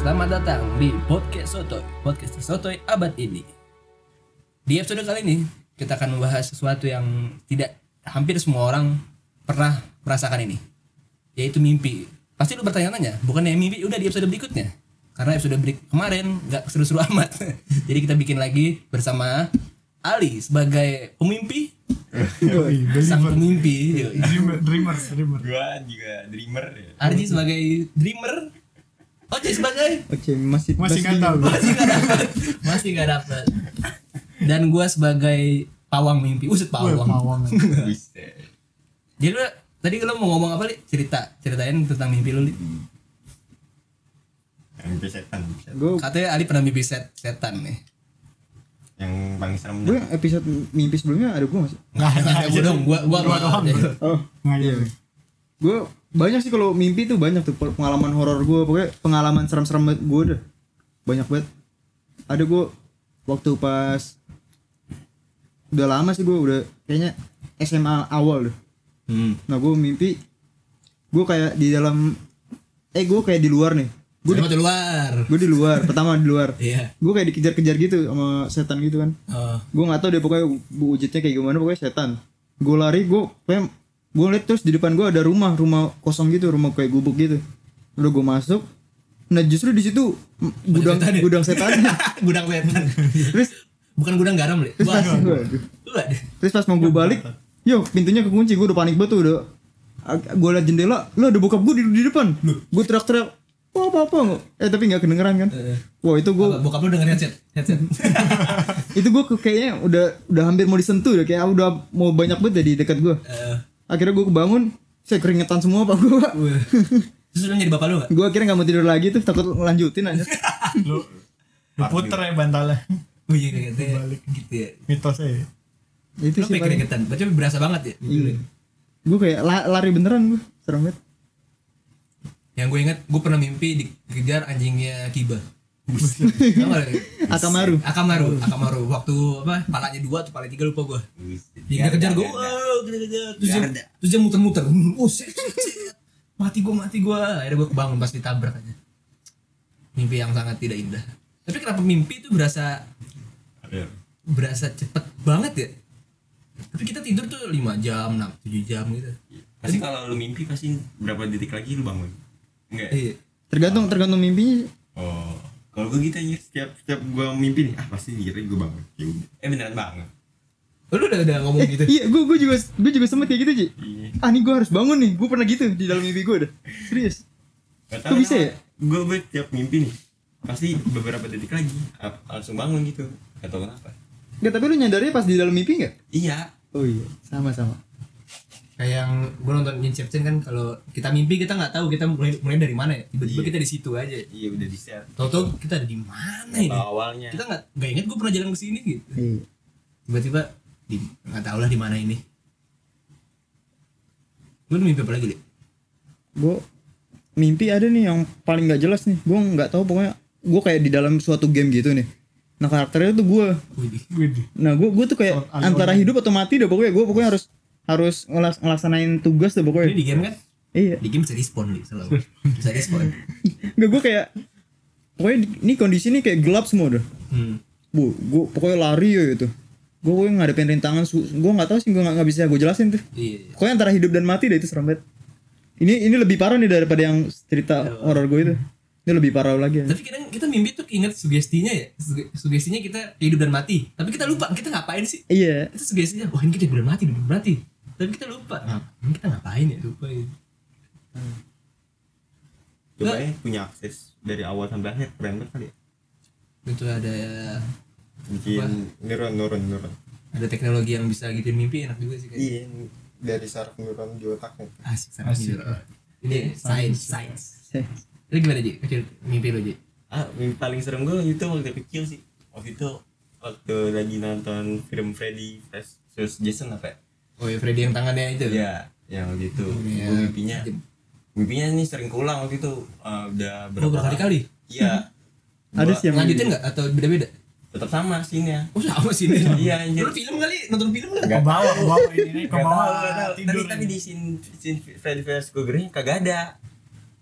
Selamat datang di Podcast Sotoy, podcast Sotoy abad ini. Di episode kali ini, kita akan membahas sesuatu yang tidak hampir semua orang pernah merasakan ini, yaitu mimpi. Pasti lu bertanya-tanya, bukannya mimpi udah di episode berikutnya? Karena episode berik kemarin nggak seru-seru amat. Jadi kita bikin lagi bersama Ali sebagai pemimpi, Yoi, sang pemimpi. Dreamer, dreamers, dreamer. gua juga dreamer ya Arji sebagai dreamer, Oce sebagai Oke, masih Masih nggak tahu. masih gak dapet masih gak dapet dan gue sebagai pawang mimpi usut pawang pawang. Buset. jadi lu tadi lu mau ngomong apa li cerita ceritain tentang mimpi lu li mimpi setan buset. Gue katanya Ali pernah mimpi set setan nih yang paling serem gue episode mimpi sebelumnya ada gue masih. Nggak ada. Nggak, gua dong gua gua Dua doang. Oh, Nggak iya. ada. Gue banyak sih kalau mimpi tuh banyak tuh pengalaman horor gue pokoknya pengalaman serem-serem gue udah banyak banget. Ada gue waktu pas udah lama sih gue udah kayaknya SMA awal deh. hmm. Nah gue mimpi gue kayak di dalam eh gue kayak di luar nih. Gue Gue di luar gue di luar pertama di luar. iya Gue kayak dikejar-kejar gitu sama setan gitu kan. oh. gue nggak tahu deh pokoknya wujudnya kayak gimana pokoknya setan gue lari gue kayak gue liat terus di depan gue ada rumah rumah kosong gitu rumah kayak gubuk gitu. Udah gue masuk nah justru di situ mm, gudang setan ya? gudang gudang setan. Terus bukan gudang garam li terus pas, terus pas mau gue balik yo pintunya kekunci gue udah panik banget tuh udah. Gue liat jendela lo ada bokap gue di, di depan. Gue teriak-teriak wah apa apa? Nggak eh tapi nggak kedengeran kan? Eh, wah itu gue bokap lu denger headset? Headset. Itu gue kayaknya udah udah hampir mau disentuh udah kayak udah mau banyak banget deh di dekat gue Eh, akhirnya gue kebangun saya keringetan semua pak gue terus lu jadi bapak lu gak? gue akhirnya nggak mau tidur lagi tuh takut lanjutin aja Lu, lu puter ya bantalnya. Oh iya katanya Balik. gitu ya Mitosnya ya. itu Lu sih keringetan, berarti berasa banget ya? gue kayak la- lari beneran gue serem banget Yang gue ingat, gue pernah mimpi dikejar anjingnya Kiba. Akamaru Akamaru, Akamaru. Waktu apa? Palanya dua atau palanya tiga lupa gue. Dia kejar gue, kejar-kejar. Terus dia, terus dia muter-muter. Oh, shit, shit, shit. Mati gue, mati gue. Akhirnya gue kebangun pas ditabrak aja. Mimpi yang sangat tidak indah. Tapi kenapa mimpi itu berasa Iya. berasa cepet banget ya? Tapi kita tidur tuh 5 jam, 6, 7 jam gitu. pasti kalau lu mimpi pasti berapa detik lagi lu bangun enggak Iya. tergantung tergantung mimpinya oh kalau gue gitu aja setiap setiap gua mimpi nih ah pasti dikira gue bangun. Ya udah. Eh beneran bangun. Oh, lu udah udah ngomong gitu. iya gue gue juga gue juga sempet kayak gitu Ji. Iya. Ah nih gue harus bangun nih gue pernah gitu di dalam mimpi gue udah serius. Gak Kok bisa ya? gue gue tiap mimpi nih pasti beberapa detik lagi langsung bangun gitu. Gak tau kenapa. Gak tapi lu nyadarnya pas di dalam mimpi nggak? Iya. Oh iya sama sama Kayak yang gue nonton Inception kan kalau kita mimpi kita nggak tahu kita mulai mulai dari mana ya. Tiba-tiba Iya. kita di situ aja. iya udah di share Tahu-tahu kita ada di mana ini? Awalnya Kita nggak nggak ingat gue pernah jalan ke sini gitu. iya Tiba-tiba di nggak tahu lah di mana ini. Lu mimpi apa lagi, Li? gue mimpi ada nih yang paling nggak jelas nih gue nggak tahu pokoknya gue kayak di dalam suatu game gitu nih nah karakternya tuh gue nah gue gue tuh kayak Oh, antara hidup atau mati dah pokoknya gue pokoknya harus harus ngelas, ngelaksanain tugas ini pokoknya di game kan? iya Di game bisa respawn nih selalu. Bisa respawn. Nggak gue kayak pokoknya ini kondisi ini kayak gelap semua udah Hmm. bu gue pokoknya lari ya itu gue pokoknya ngadepin rintangan gue nggak tahu sih gue nggak bisa gue jelasin tuh Iya. pokoknya antara hidup dan mati deh itu serem banget ini ini lebih parah nih daripada yang cerita horor gue itu ini lebih parah lagi ya. Tapi kadang kita mimpi tuh ingat sugestinya ya. Suge- Sugestinya kita hidup dan mati. Tapi kita lupa kita ngapain sih? iya Itu sugestinya, wah ini kita hidup dan mati, hidup dan mati. Tapi kita lupa. Nah, ini kita ngapain ya? Lupa ya. coba ya punya akses dari awal sampai akhir keren banget kali ya Itu ada bikin neuron neuron neuron ada teknologi yang bisa gitu mimpi enak juga sih kayaknya. iya dari saraf neuron di otaknya Asik sangat Asik. gitu. Ini science, science. Eh, Lu gimana Ji? Kecil mimpi lu Ji? ah mimpi paling serem gue itu waktu kecil sih waktu itu waktu lagi nonton film Freddy vs Jason apa ya? Oh ya Freddy yang tangannya itu. Iya, yang waktu itu Iya. Gua mimpinya mimpinya ini sering keulang waktu itu uh, udah Oh, berkali-kali. iya ada Gua sih yang Lanjutin nggak atau beda-beda? tetap sama sini Oh sama sih ini. Iya, anjir. Lu film kali? Nonton film nggak? Ke bawah, ke bawah ini nih, ke Gak bawah gak. Tapi, tapi di scene, scene Freddy vs Krueger kagak ada.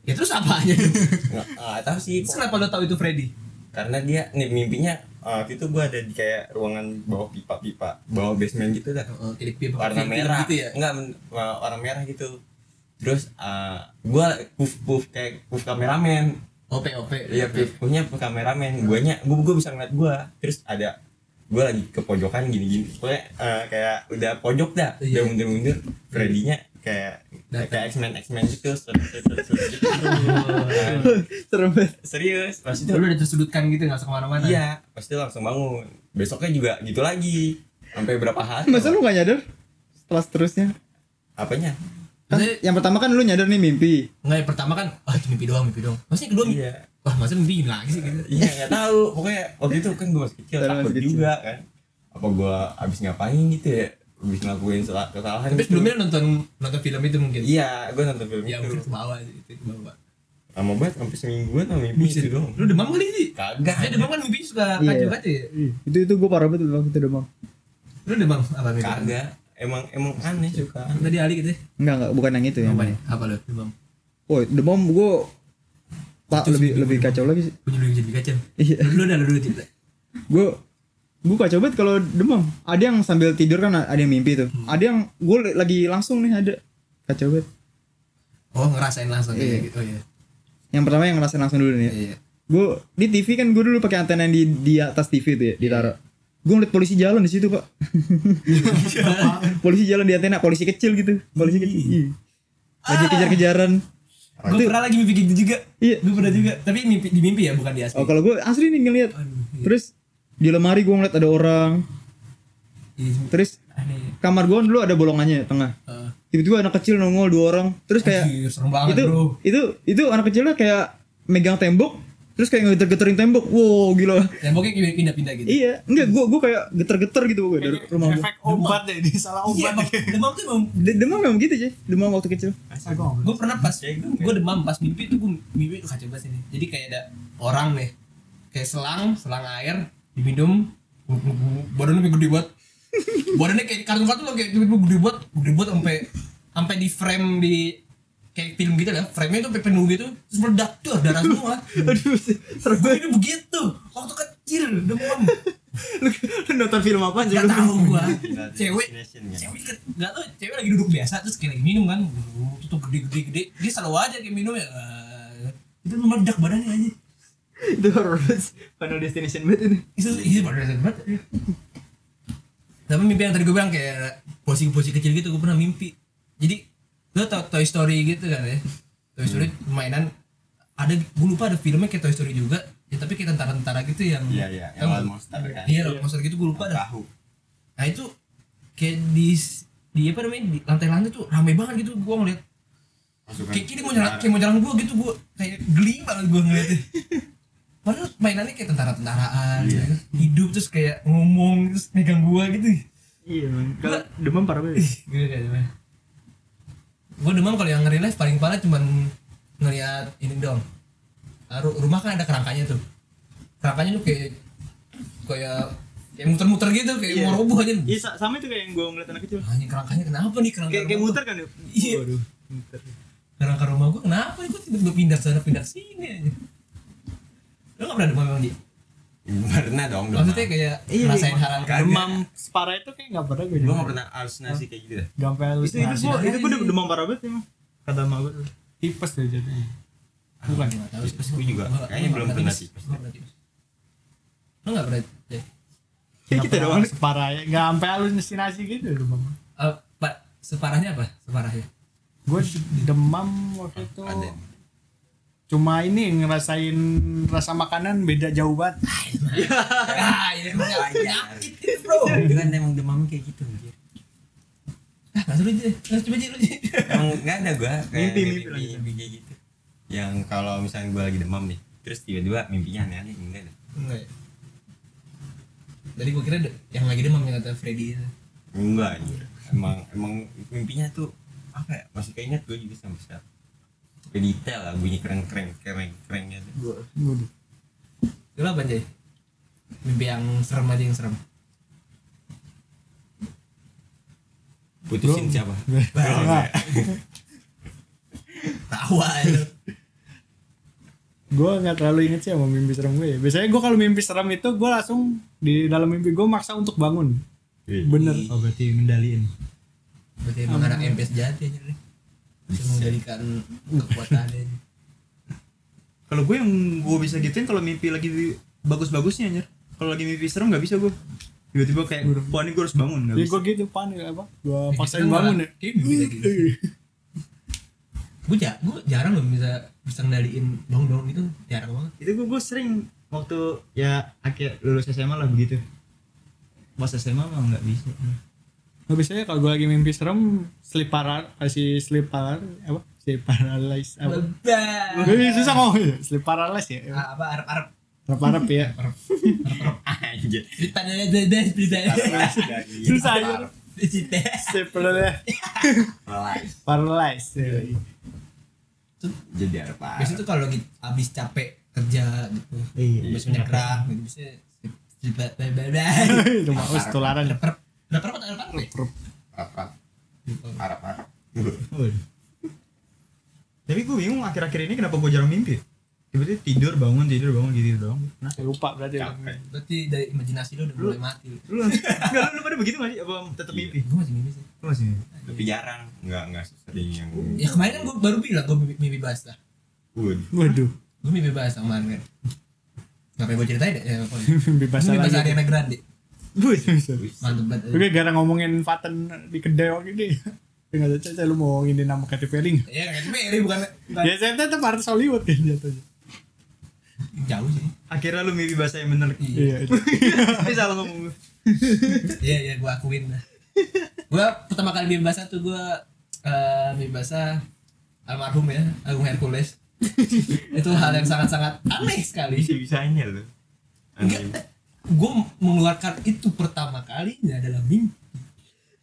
Ya terus apa aja? nggak nggak tahu sih kenapa lo tahu itu Freddy? karena dia nih mimpinya uh, waktu itu gua ada di kayak ruangan bawah pipa-pipa bawah basement gitu dah. Oh, tilik pipa warna merah. gitu ya. enggak wa- warna merah gitu. Terus uh, gua puff puff kayak puff kameramen. OP OP. iya puff puffnya puff kameramen. Guanya gua gua bisa ngeliat gua. Terus ada gua lagi ke pojokan gini gini pokoknya uh, kayak udah pojok dah. Iya. udah mundur mundur Freddy-nya kayak Datang. kayak X-Men X-Men gitu gitu. Serem banget. serius pas itu Lu udah tersudutkan gitu nggak usah ke mana-mana. Iya, pasti langsung bangun. Besoknya juga gitu lagi. Sampai berapa hari? Masa lu gak nyadar? Setelah seterusnya. Apanya? Kan Maksudnya- yang pertama kan lu nyadar nih mimpi. Enggak yang pertama kan, ah itu mimpi doang, mimpi doang. Maksudnya kedua mimpi. Iya. Wah, masa mimpi lagi sih gitu. Iya, nggak tahu. Pokoknya waktu itu kan gue masih kecil, takut kecil. juga kan. Apa gue abis ngapain gitu ya? Abis ngelakuin salah kesalahan Tapi gitu. sebelumnya nonton nonton film itu mungkin. Iya, gue nonton film Ya mungkin itu. ke bawah itu ke bawah. Lama banget sampai semingguan sama mimpi Buset. itu doang. Lu demam kali sih? Kagak. Saya demam kan mimpi suka Iya. kacau-kacau ya. Itu itu gue parah banget waktu itu demam. Lu demam apa mimpi? Kagak. Emang emang aneh suka. Tadi Ali gitu ya. Enggak enggak bukan yang itu ya. Apa nih? Apa lu? Demam. Oh, demam gue Itu lebih lebih kacau lagi sih. Jadi kacau. Iya. Lu udah lu dulu cerita. Gue gue kacau banget kalau demam. Ada yang sambil tidur kan ada yang mimpi tuh. Ada yang gue lagi langsung nih ada. Kacau banget. Oh, ngerasain langsung Iya. kayak gitu. Oh iya. Yang pertama yang ngerasain langsung dulu nih. ya. Iya. Gue di TV kan gue dulu pakai antena yang di di atas TV tuh ya, ditaruh. Gue ngeliat polisi jalan di situ pak. polisi jalan di antena, polisi kecil gitu, polisi kecil. Iya. Lagi kejar-kejaran. Gue pernah lagi mimpi gitu juga. Iya. Gue pernah juga. Tapi mimpi di mimpi ya, bukan di asli. Oh kalau gue asli nih ngeliat. Aduh, iya. Terus di lemari gue ngeliat ada orang. Iya, Terus aneh. kamar gue dulu ada bolongannya tengah. Tiba-tiba anak kecil nongol dua orang. Terus kayak anjir, serem banget, itu Bro. itu itu anak kecilnya kayak megang tembok. Terus kayak ngegeter-geterin tembok. Wow gila. Temboknya kayak pindah-pindah gitu. Iya, enggak gue gue kayak geter-geter gitu gue dari rumah gue. Efek obat deh, ini salah Iya, obat. Bang. demam tuh emang De- demam memang gitu aja demam waktu kecil gue pernah pas Ya, gua gue demam pas mimpi itu gue mimpi itu kacau banget ini jadi kayak ada orang nih kayak selang selang air diminum badannya kayak gede banget badannya kayak kartun-kartun loh kayak tiba-tiba gede banget gede banget sampai sampai di frame di kayak film gitu lah frame-nya tuh sampai penuh gitu terus meledak tuh darah semua. Aduh serem gue ini begitu waktu kecil demam lu, nonton film apa gak tau gua cewek cewek gak tau cewek lagi duduk biasa terus kayak lagi minum kan. Itu tuh gede gede gede. Dia selalu aja kayak minum ya. Eh, itu meledak badannya aja itu horror banget. Final Destination banget ini itu itu pada banget tapi mimpi yang tadi gue bilang kayak posisi-posisi kecil gitu gue pernah mimpi. Jadi lo tau Toy Story gitu kan ya? Toy Story mainan ada gue lupa ada filmnya kayak Toy Story juga. Ya tapi kayak tentara-tentara gitu yang Iya, iya, yang lawan monster kan. iya lawan monster gitu gue lupa dah. Tahu. Nah itu kayak di di apa namanya di lantai-lantai tuh ramai banget gitu gua ngeliat. Pasukan kayak kini mau nyerang kayak mau nyerang gua gitu gua kayak geli banget gua ngeliatnya padahal mainannya kayak tentara-tentaraan Iya. ya kan? hidup terus kayak ngomong terus megang gua gitu. Iya man kalau demam parah banget. Gitu kayak gimana gua demam kalau yang life paling parah cuman ngeliat ini dong Ah, ru- rumah kan ada kerangkanya tuh. Kerangkanya tuh kayak kayak kayak muter-muter gitu kayak Iya. mau roboh aja. Iya sa- sama itu kayak yang gue ngeliat anak kecil. Hanya kerangkanya kenapa nih? Kerangka kayak kayak muter kan ya? Iya. waduh muter. Kerangka rumah gua kenapa nih gua tiba-tiba pindah sana pindah sini aja lu gak pernah demam emang Ji? Pernah dong. maksudnya kayak Iya, ngerasain iya. hal hal demam separah itu kayak nggak pernah gue Gue gak pernah halusinasi kayak gitu dah. Gak sampai itu itu halusinasi. gue itu gue demam parah banget emang kata emak gue tipes deh jadinya. bukan nggak tahu Tipes gua juga. Kayaknya belum pernah tipes. lu gak pernah deh kayak Nggak kita doang Separah ya, nggak sampai halusinasi gitu demam. Eh, pak separahnya apa separahnya Gue demam waktu itu Ada. Cuma ini ngerasain rasa makanan beda jauh banget. ah ini emang penyakit ini bro kan emang demam kayak gitu. anjir. ah nggak Nggak, coba aja lu. Emang gak ada gue kayak Mimpi, mimpi mimpi, lagi. mimpi kayak gitu. Yang kalau misalnya gue lagi demam nih, terus tiba-tiba mimpinya aneh-aneh enggak ada. enggak ya Tadi gua kira yang lagi demam yang kata Freddy itu. Enggak anjir. Emang emang mimpinya tuh apa ya? Masih keinget gue juga sampai sekarang. Detail lah bunyi keren-keren keren-kerennya tuh. Waduh. Lu apa Jay? Mimpi yang serem aja yang serem. Putusin siapa? Tawa lu. gue nggak terlalu inget sih sama mimpi serem gue ya. biasanya gue kalau mimpi serem itu gue langsung di dalam mimpi gue maksa untuk bangun bener Oh berarti ngendaliin. berarti emang anak MP sejati aja nih mengendalikan kekuatannya Kalau gue yang gue bisa gituin kalau mimpi lagi bagus-bagusnya anjir. Kalau lagi mimpi serem nggak bisa gue. Tiba-tiba kayak, ini gue harus bangun nggak jadi bisa. gue gitu panik apa gue Ya, paksain bangun malah ya gue ja gue jarang loh bisa bisa ngendaliin bangun bangun gitu jarang banget Itu gue, gue sering waktu ya akhir lulus SMA lah begitu. Pas SMA mah nggak bisa. Nah, biasanya kalau gue lagi mimpi serem sleep parar kasih sleep parar apa? Sleep paralysis apa? Susah ngomong. Sleep paralysis ya. Ah, apa? Arab arab harap harap ya Anjir. ceritanya ada ada ceritanya susah aja cerita sleep paralysis paralysis ya. Jadi apa? biasanya tuh kalau lagi abis capek kerja gitu Iya. banyak gerak gitu bla bla bla itu mau ketularan ada per ada? Arab Arab. Tapi gue bingung akhir-akhir ini kenapa gue jarang mimpi. Tiba-tiba tidur bangun tidur bangun gitu doang. Nah, lupa berarti Capek. berarti dari imajinasi lu udah mulai mati lu enggak lu, lu pada begitu gak sih? Apa tetap mimpi? gue masih mimpi sih Lu masih mimpi? Tapi jarang, nggak nggak sering yang. ya kemarin kan gue baru bilang gue mimpi, mimpi basah waduh gue mimpi basah kemarin kan ngapain gue ceritain deh ya pokoknya mimpi Gue basah mimpi basah Ariana Grande Bus. mantep banget Oke, gara ngomongin Faten di kedai waktu ini. Enggak tahu saya lu mau ngomongin nama Katy Perry. nggak? ya kayak Perry bukan Ya saya tetap artis Hollywood kan jatuhnya. jauh sih Akhirnya lu mimpi bahasa yang bener. iya Iya. itu. Tapi salah ngomong iya iya gue akuin lah gue pertama kali mimpi basah tuh gue eh mimpi basah almarhum ya Agung Hercules itu hal yang sangat-sangat aneh sekali Bisa bisanya lo. Gue mengeluarkan itu pertama kalinya dalam mimpi.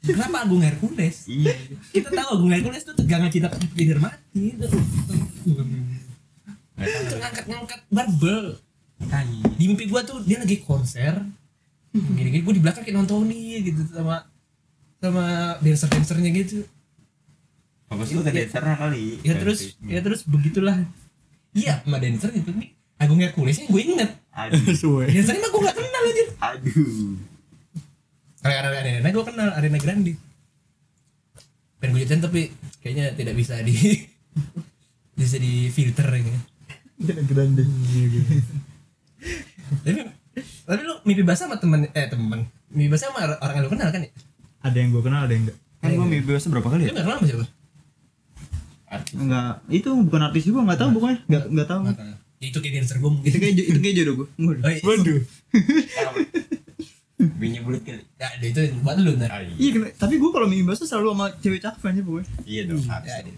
Kenapa Agung Hercules? Iya. Kita tahu Agung Hercules itu tegangan cinta tidak mati. Itu ngangkat-ngangkat barbel. Di mimpi gue tuh dia lagi konser. Gini-gini gue di belakang kayak nonton nih gitu sama sama dancer-dancernya gitu. Sih lu tadi dancernya kali? Ya terus ya terus begitulah. Iya, sama dancer itu nih. Agung Herculesnya gue inget. Aduh. Suwe. Dancernya mah gue gak kenal aja. Aduh. Kalau Arena Arena gue kenal Arena Grande. Pengen gue ceritain tapi kayaknya tidak bisa di bisa di filter ini. Tidak grande. Tapi tapi lu mimpi basah sama temen eh temen mimpi basah sama orang yang lu kenal kan ya? Ada yang gue kenal, ada yang enggak. Kan gue mimpi bahasa berapa kali Lu ya? gak kenal sama siapa? Artis. Enggak, itu bukan artis juga, enggak tahu pokoknya. Enggak enggak tahu. Nggak kenal. Ya, itu kayak dancer gue mungkin. Itu kayak itu kayak jodoh gue. Oh, iya. Waduh. Bini bulat kali. Ya, itu buat lu ntar. Ah, Iya, Iya. tapi gue kalau mimpi bahasa selalu sama cewek cakep aja pokoknya. Iya dong. Ya, harus. dia.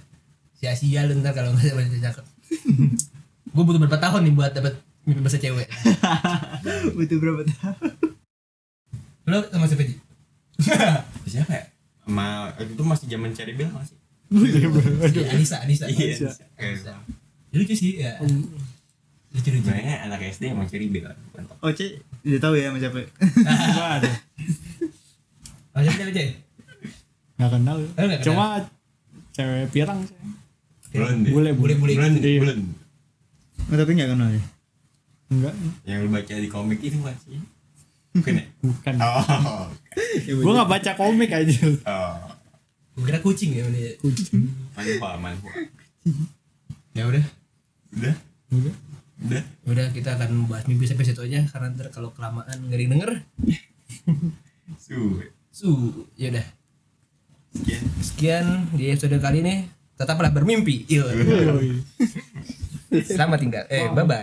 sia-sia lu ntar kalau nggak dapat cakep. gue butuh berapa tahun nih buat dapat mimpi basah cewek. Butuh berapa tahun? Lu sama siapa Ji? Siapa ya? Ma, itu masih zaman cari bel masih. Si Anissa, Anissa. Iya. Anissa. Ya, Lucu sih ya. Lucu. Sebenarnya anak SD emang cari bel. Oh, Cek, udah tahu ya sama siapa. Waduh. Oh, siapa siapa Jay? Enggak kenal. Oh, nggak kenal. Cuma cewek pirang sih. Blonde. Bule bule. Bule-bule Blonde. Iya. Oh, tapi enggak kenal ya. Enggak. Yang lu baca di komik itu bukan sih? Bukan ya? Bukan. Oh. Gua enggak baca komik aja. Oh. Gue kira kucing ya ini. Kucing. Manhua, manhua. Ya udah. Udah? Udah. Udah? Udah kita akan bahas mimpi sampai situ aja karena ntar kalau kelamaan gak denger. Suwe. Su, ya udah. Sekian. Sekian di episode kali ini. Tetaplah bermimpi. Yoi. Selamat tinggal. Eh, bye bye.